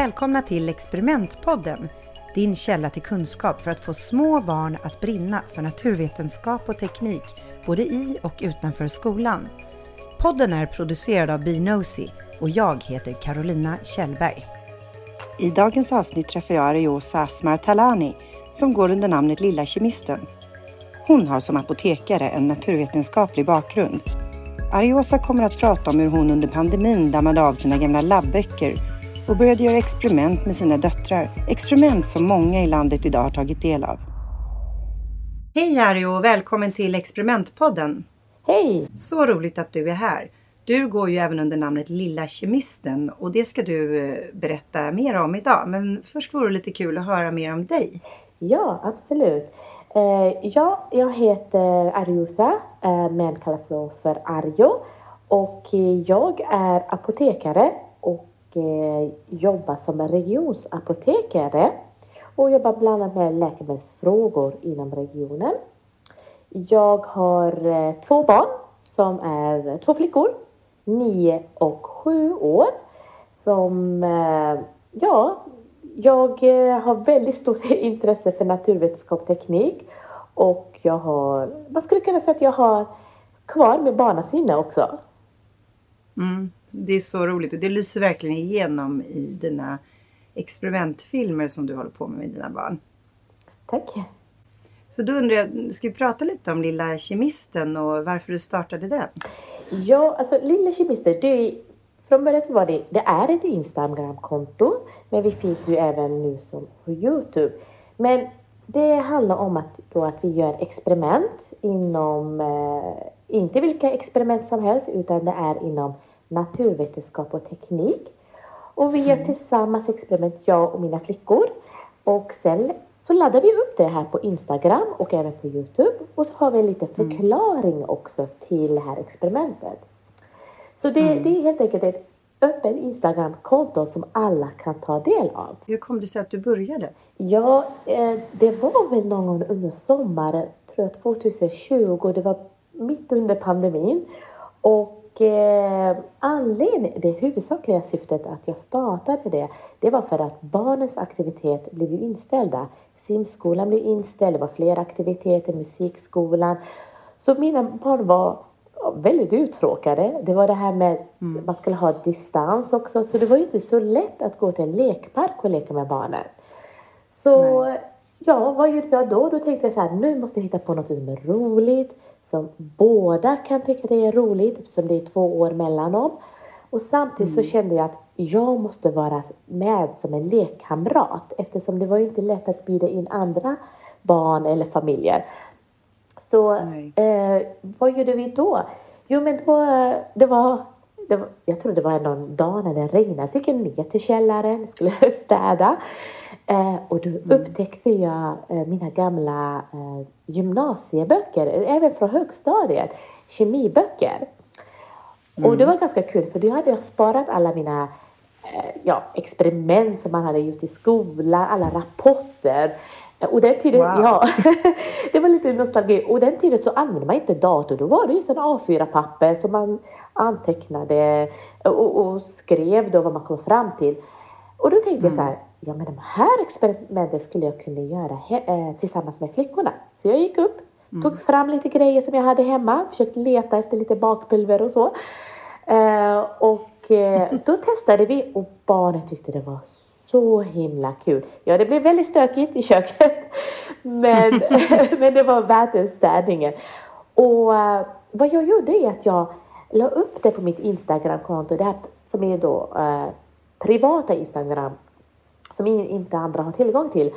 Välkomna till Experimentpodden, din källa till kunskap för att få små barn att brinna för naturvetenskap och teknik, både i och utanför skolan. Podden är producerad av Binosi och jag heter Carolina Kjellberg. I dagens avsnitt träffar jag Ariosa Asmar Talani som går under namnet Lilla Kemisten. Hon har som apotekare en naturvetenskaplig bakgrund. Ariosa kommer att prata om hur hon under pandemin dammade av sina gamla labböcker och började göra experiment med sina döttrar. Experiment som många i landet idag har tagit del av. Hej Ari och välkommen till Experimentpodden. Hej! Så roligt att du är här. Du går ju även under namnet Lilla Kemisten och det ska du eh, berätta mer om idag. Men först vore det lite kul att höra mer om dig. Ja, absolut. Eh, ja, jag heter Arjusa, eh, men kallas för Arjo. Och jag är apotekare Eh, jobbar som regionsapotekare och jobbar bland annat med läkemedelsfrågor inom regionen. Jag har eh, två barn som är två flickor, nio och sju år. Som, eh, ja, jag eh, har väldigt stort intresse för naturvetenskap och teknik och jag har, man skulle kunna säga att jag har kvar med barnasinne också. Mm, det är så roligt och det lyser verkligen igenom i dina experimentfilmer som du håller på med med dina barn. Tack. Så då undrar jag, ska vi prata lite om Lilla Kemisten och varför du startade den? Ja, alltså Lilla Kemisten, det från början så var det, det är ett Instagramkonto, men vi finns ju även nu som på Youtube. Men det handlar om att, då att vi gör experiment inom, eh, inte vilka experiment som helst, utan det är inom naturvetenskap och teknik. Och vi gör mm. tillsammans experiment, jag och mina flickor. Och sen så laddar vi upp det här på Instagram och även på Youtube. Och så har vi en liten mm. förklaring också till det här experimentet. Så det, mm. det är helt enkelt ett öppet Instagram-konto som alla kan ta del av. Hur kom det sig att du började? Ja, eh, det var väl någon gång under sommaren, tror jag 2020. Det var mitt under pandemin. Och eh, anledningen, det huvudsakliga syftet att jag startade det, det var för att barnens aktivitet blev inställda. Simskolan blev inställd, det var fler aktiviteter, musikskolan. Så mina barn var väldigt uttråkade. Det var det här med mm. man skulle ha distans också, så det var inte så lätt att gå till en lekpark och leka med barnen. Så Nej. ja, vad gjorde jag då? Då tänkte jag så här, nu måste jag hitta på något som är roligt som båda kan tycka det är roligt eftersom det är två år mellan dem. Och samtidigt mm. så kände jag att jag måste vara med som en lekkamrat eftersom det var inte lätt att bjuda in andra barn eller familjer. Så eh, vad gjorde vi då? Jo men då, det var, det var, jag tror det var någon dag när det regnade, så gick jag ner till källaren, skulle städa. Eh, och då mm. upptäckte jag eh, mina gamla eh, gymnasieböcker, även från högstadiet, kemiböcker. Mm. Och det var ganska kul för då hade jag sparat alla mina eh, ja, experiment som man hade gjort i skolan, alla rapporter. Och den tiden, wow. ja, det var lite nostalgi. Och den tiden så använde man inte dator. Då var det ju A4-papper som man antecknade och, och, skrev då vad man kom fram till. Och då tänkte mm. jag så här, ja men de här experimenten skulle jag kunna göra he- tillsammans med flickorna. Så jag gick upp, mm. tog fram lite grejer som jag hade hemma, försökte leta efter lite bakpulver och så. Eh, och eh, då testade vi och barnen tyckte det var så himla kul. Ja, det blev väldigt stökigt i köket, men, men det var värt städningen. Och uh, vad jag gjorde är att jag la upp det på mitt Instagramkonto, det här som är då uh, privata Instagram, som inte andra har tillgång till.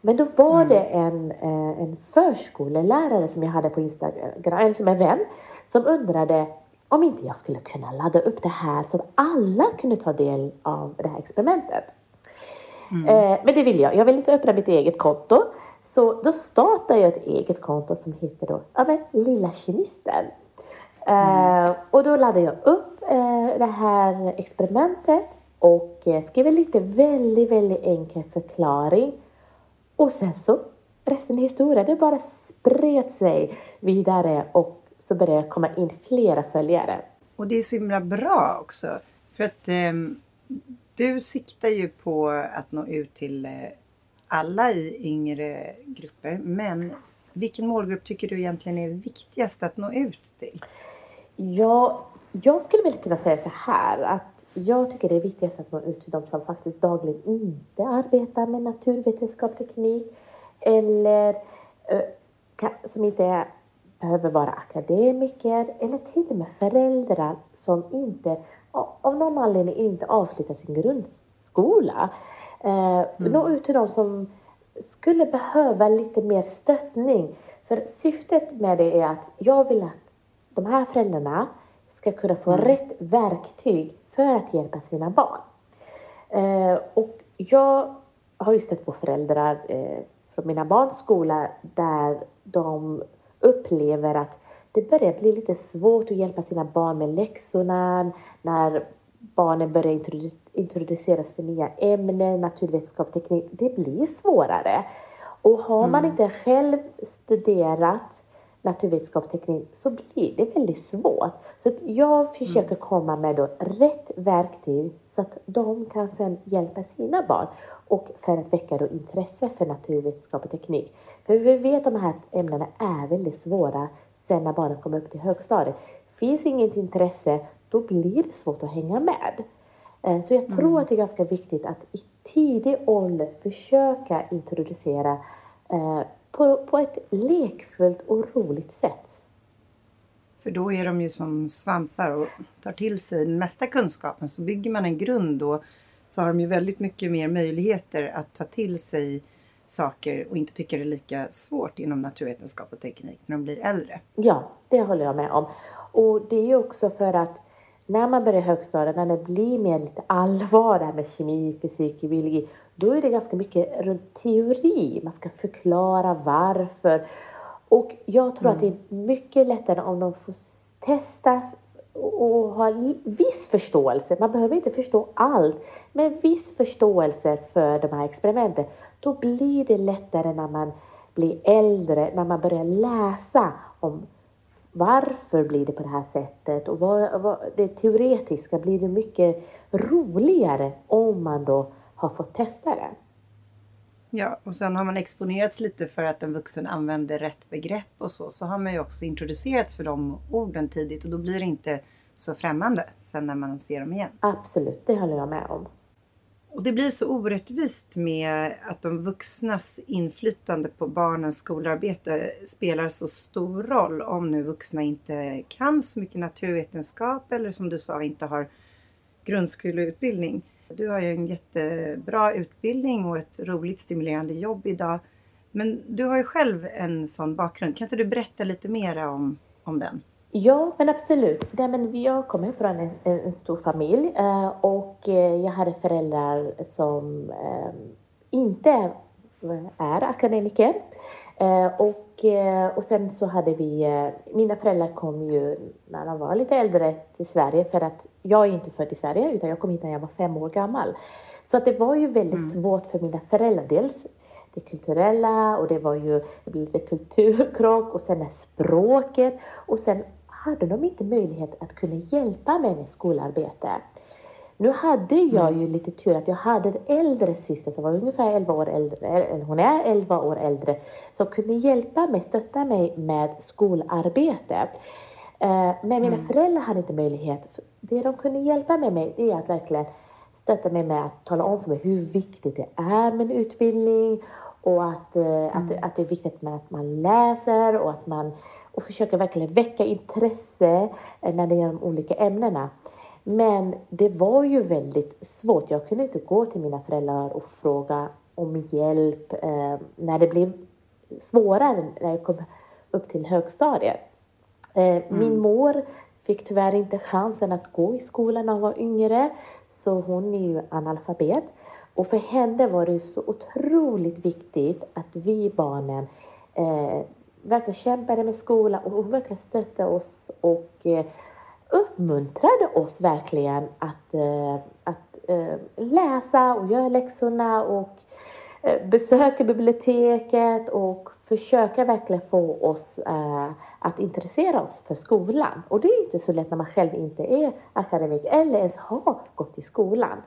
Men då var mm. det en, uh, en förskolelärare som jag hade på Instagram, eller som en vän, som undrade om inte jag skulle kunna ladda upp det här så att alla kunde ta del av det här experimentet. Mm. Eh, men det vill jag. Jag vill inte öppna mitt eget konto. Så då startar jag ett eget konto som heter då, ja men Lilla Kemisten. Mm. Eh, och då laddar jag upp eh, det här experimentet och eh, skriver lite väldigt, väldigt enkel förklaring. Och sen så, resten är historia. Det bara spred sig vidare och så började det komma in flera följare. Och det är så himla bra också. För att ehm, Du siktar ju på att nå ut till eh, alla i yngre grupper. Men vilken målgrupp tycker du egentligen är viktigast att nå ut till? Ja, jag skulle väl kunna säga så här att jag tycker det är viktigast att nå ut till de som faktiskt dagligen inte arbetar med naturvetenskap och teknik eller eh, som inte är, behöver vara akademiker eller till och med föräldrar som inte av någon anledning inte avslutar sin grundskola. Eh, mm. Nå ut till de som skulle behöva lite mer stöttning. För syftet med det är att jag vill att de här föräldrarna ska kunna få mm. rätt verktyg för att hjälpa sina barn. Eh, och jag har ju stött på föräldrar eh, från mina barns skola där de upplever att det börjar bli lite svårt att hjälpa sina barn med läxorna när barnen börjar introduceras för nya ämnen, naturvetenskap, teknik. Det blir svårare. Och har man mm. inte själv studerat naturvetenskap och teknik så blir det väldigt svårt. Så att jag försöker mm. komma med då rätt verktyg så att de kan sedan hjälpa sina barn och för att väcka då intresse för naturvetenskap och teknik. För vi vet att de här ämnena är väldigt svåra sen när barnen kommer upp till högstadiet. Finns inget intresse, då blir det svårt att hänga med. Eh, så jag tror mm. att det är ganska viktigt att i tidig ålder försöka introducera eh, på, på ett lekfullt och roligt sätt. För då är de ju som svampar och tar till sig den mesta kunskapen. Så bygger man en grund då så har de ju väldigt mycket mer möjligheter att ta till sig saker och inte tycker det är lika svårt inom naturvetenskap och teknik när de blir äldre. Ja, det håller jag med om. Och det är ju också för att när man börjar högstadiet, när det blir mer lite allvar det här med kemi, fysik, biologi, då är det ganska mycket runt teori. Man ska förklara varför. Och jag tror mm. att det är mycket lättare om de får testa och ha viss förståelse. Man behöver inte förstå allt, men viss förståelse för de här experimenten. Då blir det lättare när man blir äldre, när man börjar läsa om varför blir det på det här sättet och vad, vad, det teoretiska blir det mycket roligare om man då har fått testa det. Ja, och sen har man exponerats lite för att en vuxen använder rätt begrepp och så, så har man ju också introducerats för de orden tidigt och då blir det inte så främmande sen när man ser dem igen. Absolut, det håller jag med om. Och det blir så orättvist med att de vuxnas inflytande på barnens skolarbete spelar så stor roll om nu vuxna inte kan så mycket naturvetenskap eller som du sa inte har grundskoleutbildning. Du har ju en jättebra utbildning och ett roligt stimulerande jobb idag. Men du har ju själv en sån bakgrund. Kan inte du berätta lite mer om, om den? Ja, men absolut. Nej, men jag kommer från en, en stor familj eh, och eh, jag hade föräldrar som eh, inte är akademiker. Och, och sen så hade vi, mina föräldrar kom ju när de var lite äldre till Sverige för att jag är inte född i Sverige utan jag kom hit när jag var fem år gammal. Så att det var ju väldigt mm. svårt för mina föräldrar. Dels det kulturella och det var ju det blev lite kulturkrock och sen språket och sen hade de inte möjlighet att kunna hjälpa mig med skolarbete. Nu hade jag mm. ju lite tur att jag hade en äldre syster som var ungefär 11 år äldre, hon är 11 år äldre, som kunde hjälpa mig, stötta mig med skolarbete. Eh, men mina mm. föräldrar hade inte möjlighet. Det de kunde hjälpa mig med är att verkligen stötta mig med att tala om för mig hur viktigt det är med en utbildning och att, eh, mm. att, att det är viktigt med att man läser och att man och försöka verkligen väcka intresse eh, när det gäller de olika ämnena. Men det var ju väldigt svårt. Jag kunde inte gå till mina föräldrar och fråga om hjälp eh, när det blev svårare när jag kom upp till högstadiet. Eh, mm. Min mor fick tyvärr inte chansen att gå i skolan när hon var yngre, så hon är ju analfabet. Och för henne var det så otroligt viktigt att vi barnen eh, verkligen kämpade med skolan och hon verkligen stöttade oss och eh, uppmuntrade oss verkligen att, eh, att eh, läsa och göra läxorna och eh, besöka biblioteket och försöka verkligen få oss att intressera oss för skolan. Och det är inte så lätt när man själv inte är akademiker eller ens har gått i skolan.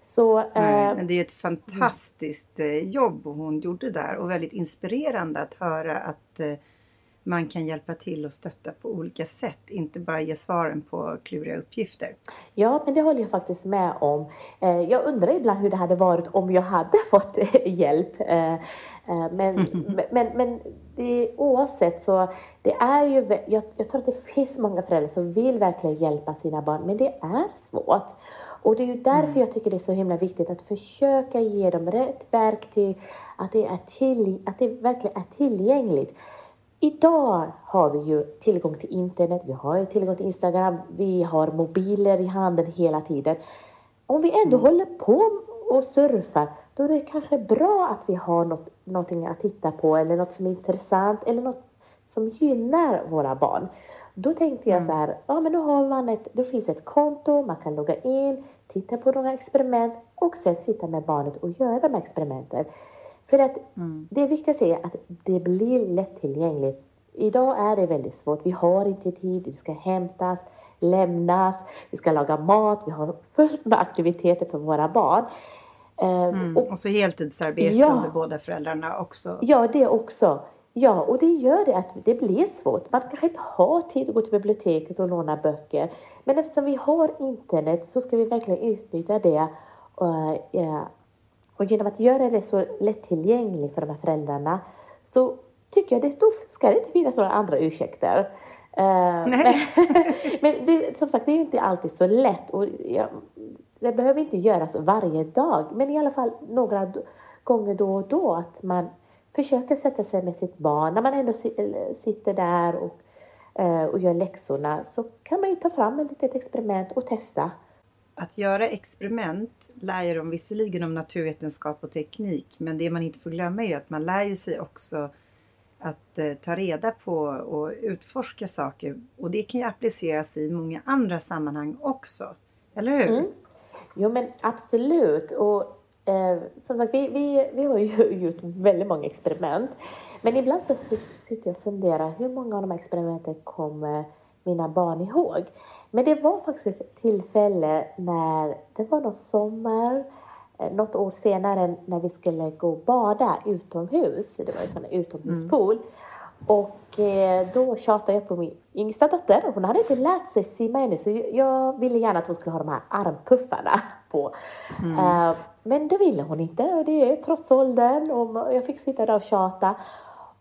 Så, Nej, men det är ett fantastiskt jobb hon gjorde där och väldigt inspirerande att höra att man kan hjälpa till och stötta på olika sätt, inte bara ge svaren på kluriga uppgifter. Ja, men det håller jag faktiskt med om. Eh, jag undrar ibland hur det hade varit om jag hade fått hjälp. Eh, eh, men, men, men det, oavsett så, det är ju, jag, jag tror att det finns många föräldrar som vill verkligen hjälpa sina barn, men det är svårt. Och det är ju därför mm. jag tycker det är så himla viktigt att försöka ge dem rätt verktyg, att det, är till, att det verkligen är tillgängligt. Idag har vi ju tillgång till internet, vi har tillgång till Instagram, vi har mobiler i handen hela tiden. Om vi ändå mm. håller på och surfar, då är det kanske bra att vi har något, någonting att titta på eller något som är intressant eller något som gynnar våra barn. Då tänkte jag mm. så här, ja men då har man ett, då finns ett konto, man kan logga in, titta på några experiment och sen sitta med barnet och göra de här experimenten. För att mm. det viktigaste är att det blir lättillgängligt. Idag är det väldigt svårt. Vi har inte tid, det ska hämtas, lämnas, vi ska laga mat, vi har fullt med aktiviteter för våra barn. Ehm, mm. Och, och, så heltidsarbete ja, under båda föräldrarna också. Ja, det också. Ja, och det gör det att det blir svårt. Man kanske inte har tid att gå till biblioteket och låna böcker. Men eftersom vi har internet så ska vi verkligen utnyttja det och, ja, och genom att göra det så lättillgängligt för de här föräldrarna så tycker jag det då ska det inte finnas några andra ursäkter. Uh, men, men det, som sagt, det är inte alltid så lätt och jag, det behöver inte göras varje dag, men i alla fall några gånger då och då att man försöker sätta sig med sitt barn. När man ändå sitter där och, uh, och gör läxorna så kan man ju ta fram ett litet experiment och testa. Att göra experiment lär ju dem visserligen om naturvetenskap och teknik, men det man inte får glömma är ju att man lär ju sig också att eh, ta reda på och utforska saker och det kan ju appliceras i många andra sammanhang också. Eller hur? Mm. Jo men absolut. Och eh, som sagt, vi, vi, vi har ju gjort väldigt många experiment. Men ibland så sitter jag och funderar, hur många av de här experimenten kommer mina barn ihåg? Men det var faktiskt ett tillfälle när det var någon sommar, eh, något år senare när vi skulle gå och bada utomhus. Det var en sån utomhuspool. Mm. Och eh, då tjatade jag på min yngsta dotter. Hon hade inte lärt sig simma ännu så jag ville gärna att hon skulle ha de här armpuffarna på. Mm. Uh, men det ville hon inte och det är trots åldern och jag fick sitta där och tjata.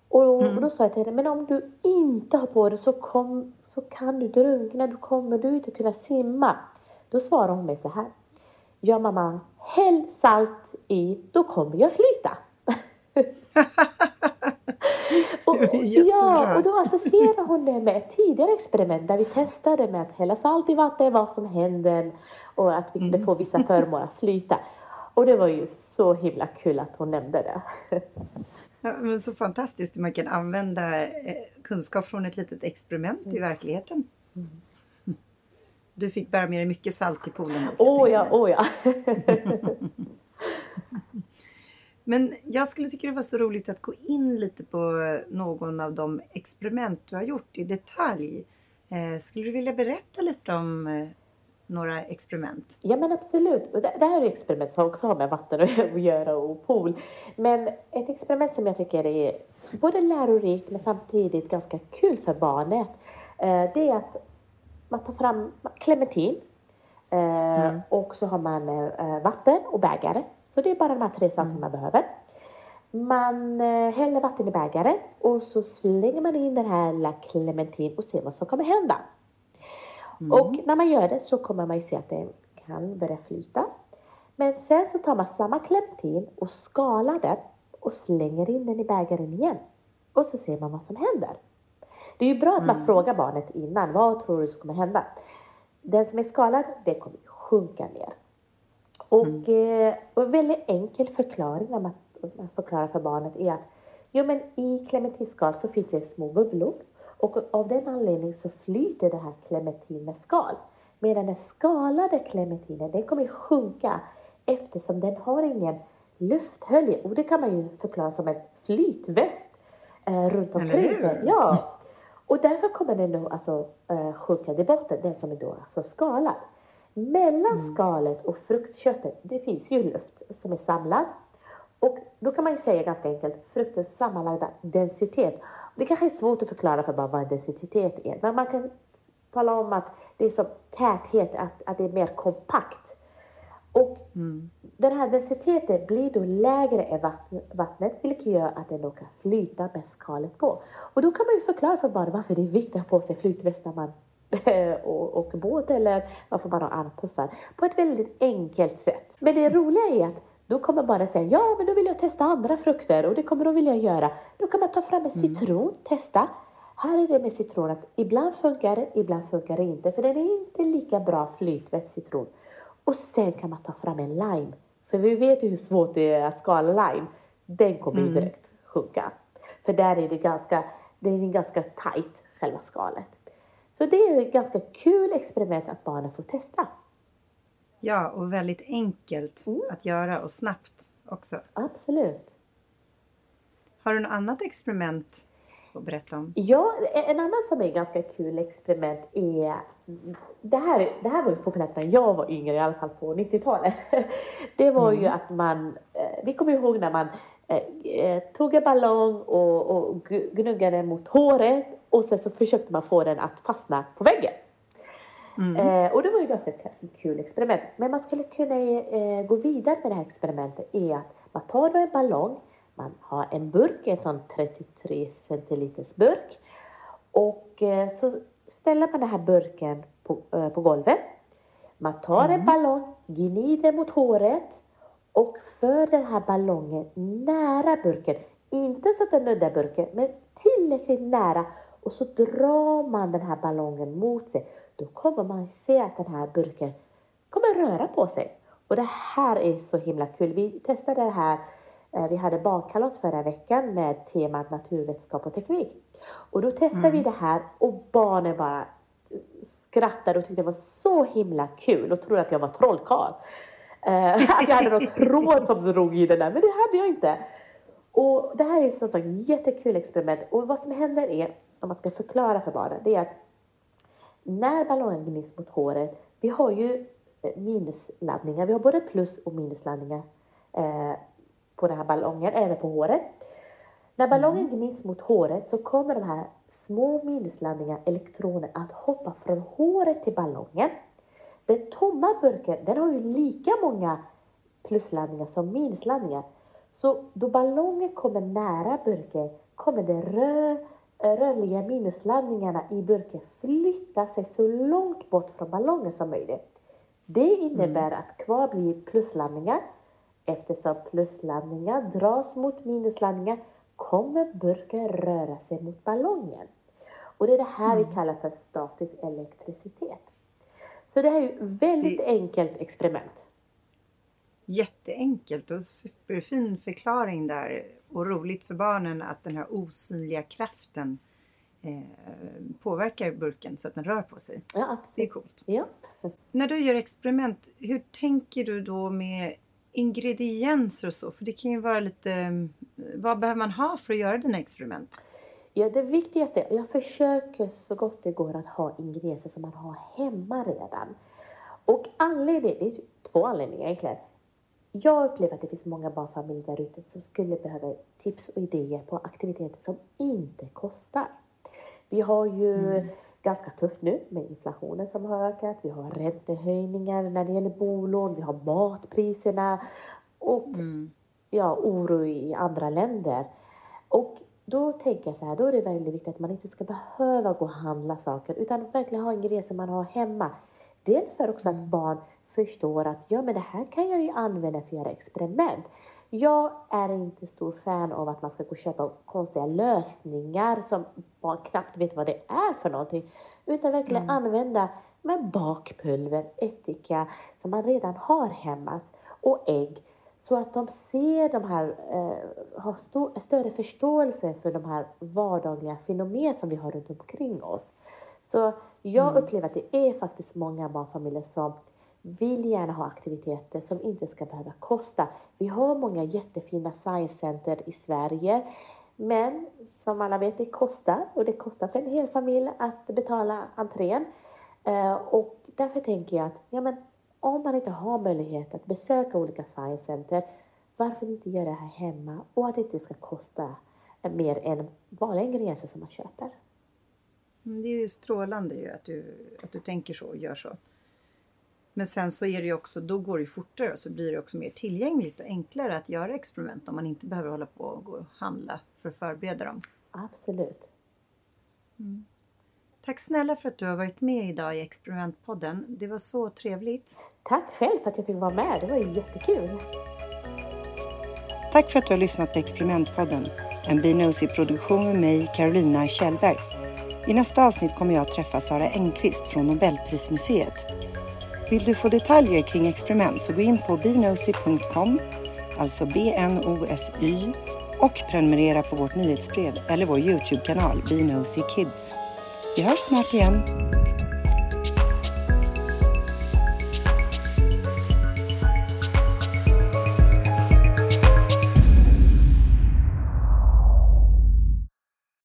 Och, mm. och då sa jag till henne, men om du inte har på det så kom, så kan du drunkna, då kommer du inte kunna simma. Då svarar hon mig så här. Ja mamma, häll salt i, då kommer jag flyta. och, ja, och då associerar hon det med ett tidigare experiment där vi testade med att hälla salt i vatten, vad som händer och att vi kunde mm. få vissa föremål att flyta. Och det var ju så himla kul att hon nämnde det. Ja, men så fantastiskt hur man kan använda eh, kunskap från ett litet experiment mm. i verkligheten. Mm. Du fick bära med dig mycket salt till poolen. Åh oh, ja, åh oh, ja. Men jag skulle tycka det var så roligt att gå in lite på någon av de experiment du har gjort i detalj. Eh, skulle du vilja berätta lite om eh, några experiment? Ja men absolut. det, det här är experiment som också har med vatten att göra och pool. Men ett experiment som jag tycker är både lärorikt men samtidigt ganska kul för barnet. Eh, det är att man tar fram clementin eh, mm. och så har man eh, vatten och bägare. Så det är bara de här tre sakerna mm. man behöver. Man häller vatten i bägaren och så slänger man in den här lilla clementin och ser vad som kommer hända. Mm. Och när man gör det så kommer man ju se att det kan börja flyta. Men sen så tar man samma clementin och skalar den och slänger in den i bägaren igen. Och så ser man vad som händer. Det är ju bra att man mm. frågar barnet innan. Vad tror du som kommer hända? Den som är skalad, den kommer sjunka ner. Och, mm. eh, och en väldigt enkel förklaring när man, man förklarar för barnet är att jo, men i clementinskal så finns det små bubblor och av den anledningen så flyter det här clementin med skal. Medan den skalade clementinen, den kommer sjunka eftersom den har ingen lufthölje. Och det kan man ju förklara som en flytväst eh, runt omkring sig. Ja. Och därför kommer den då alltså eh, sjunka i botten, den som är då alltså skalad. Mellan mm. skalet och fruktköttet, det finns ju luft som är samlad. Och då kan man ju säga ganska enkelt, fruktens sammanlagda densitet. Det kanske är svårt att förklara för bara vad densitet är, men man kan tala om att det är som täthet, att, att det är mer kompakt. Och mm. den här densiteten blir då lägre än vattnet, vilket gör att den då kan flyta med skalet på. Och då kan man ju förklara för barnen varför det är viktigt att ha på sig flytväst när man åker båt eller varför man har armpuffar. På ett väldigt enkelt sätt. Men det roliga är att då kommer barnen säga, ja men då vill jag testa andra frukter och det kommer de vilja göra. Då kan man ta fram en mm. citron, mm. testa. Här är det med citron att ibland funkar det, ibland funkar det inte. För den är inte lika bra flytvätsk citron. Och sen kan man ta fram en lime. För vi vet ju hur svårt det är att skala lime. Den kommer mm. ju direkt sjunka. För där är det ganska, det är ganska tight, själva skalet. Så det är ett ganska kul experiment att barnen får testa. Ja, och väldigt enkelt mm. att göra och snabbt också. Absolut. Har du något annat experiment att berätta om? Ja, en annan som är ganska kul experiment är det här, det här var ju populärt när jag var yngre, i alla fall på 90-talet. Det var mm. ju att man, eh, vi kommer ihåg när man eh, eh, tog en ballong och, och gnuggade mot håret och sen så försökte man få den att fastna på väggen. Mm. Eh, och det var ju ganska kul experiment. Men man skulle kunna eh, gå vidare med det här experimentet är att man tar då en ballong, man har en burk, en sån 33 centiliters burk och eh, så ställer man den här burken på, eh, på golvet. Man tar mm. en ballong, gnider mot håret och för den här ballongen nära burken. Inte så att den nuddar burken, men tillräckligt nära. Och så drar man den här ballongen mot sig. Då kommer man se att den här burken kommer röra på sig. Och det här är så himla kul. Vi testade det här eh, vi hade bakkalas förra veckan med temat naturvetenskap och teknik. Och då testade mm. vi det här och barnen bara skrattade och tyckte det var så himla kul och trodde att jag var trollkarl. Uh, att jag hade någon tråd som drog i den där, men det hade jag inte. Och det här är som sagt jättekul experiment och vad som händer är, om man ska förklara för barnen, det är att när ballongen gnis mot håret, vi har ju eh, minusladdningar, vi har både plus och minusladdningar eh, på den här ballongen, även på håret. När ballongen mm. gnis mot håret så kommer de här små minusladdningar, elektroner, att hoppa från håret till ballongen. Den tomma burken, den har ju lika många plusladdningar som minusladdningar. Så då ballongen kommer nära burken kommer de rö rörliga minusladdningarna i burken flytta sig så långt bort från ballongen som möjligt. Det innebär mm. att kvar blir plusladdningar. Eftersom plusladdningar dras mot minusladdningar kommer burken röra sig mot ballongen. Och det är det här mm. vi kallar för statisk elektricitet. Så det här är ju väldigt det... enkelt experiment. Jätteenkelt och superfin förklaring där. Och roligt för barnen att den här osynliga kraften eh, påverkar burken så att den rör på sig. Ja, absolut. Det är coolt. Ja. När du gör experiment, hur tänker du då med ingredienser och så? För det kan ju vara lite... Vad behöver man ha för att göra dina experiment? Ja, det viktigaste, jag försöker så gott det går att ha ingredienser som man har hemma redan. Och anledningen, det är två anledningar egentligen. Jag upplever att det finns många barnfamiljer där ute som skulle behöva tips och idéer på aktiviteter som inte kostar. Vi har ju mm. ganska tufft nu med inflationen som har ökat. Vi har räntehöjningar när det gäller bolån. Vi har matpriserna och mm. ja, oro i andra länder. Och då tänker jag så här, då är det väldigt viktigt att man inte ska behöva gå och handla saker utan verkligen ha ingredienser man har hemma. Dels för också att mm. barn förstår att ja, men det här kan jag ju använda för att göra experiment. Jag är inte stor fan av att man ska gå och köpa konstiga lösningar som barn knappt vet vad det är för någonting. Utan verkligen mm. använda med bakpulver, ättika som man redan har hemma och ägg. Så att de ser de här, eh, har stor, större förståelse för de här vardagliga fenomen som vi har runt omkring oss. Så jag mm. upplever att det är faktiskt många barnfamiljer som vill gärna ha aktiviteter som inte ska behöva kosta. Vi har många jättefina science center i Sverige. Men som alla vet, det kostar och det kostar för en hel familj att betala entrén. Eh, och därför tänker jag att ja, men, om man inte har möjlighet att besöka olika science center, varför inte göra det här hemma och att det inte ska kosta mer än vanliga ingredienser som man köper. Mm, det är ju strålande ju att du, att du tänker så och gör så. Men sen så är det ju också, då går det ju fortare och så blir det också mer tillgängligt och enklare att göra experiment om man inte behöver hålla på och gå och handla för att förbereda dem. Absolut. Mm. Tack snälla för att du har varit med idag i Experimentpodden. Det var så trevligt. Tack själv för att jag fick vara med. Det var ju jättekul. Tack för att du har lyssnat på Experimentpodden. En Binosy-produktion med mig, Carolina Kjellberg. I nästa avsnitt kommer jag att träffa Sara Engqvist från Nobelprismuseet. Vill du få detaljer kring experiment så gå in på binosy.com, alltså B-N-O-S-Y, och prenumerera på vårt nyhetsbrev eller vår Youtube-kanal Binosy Kids. Vi hörs snart igen.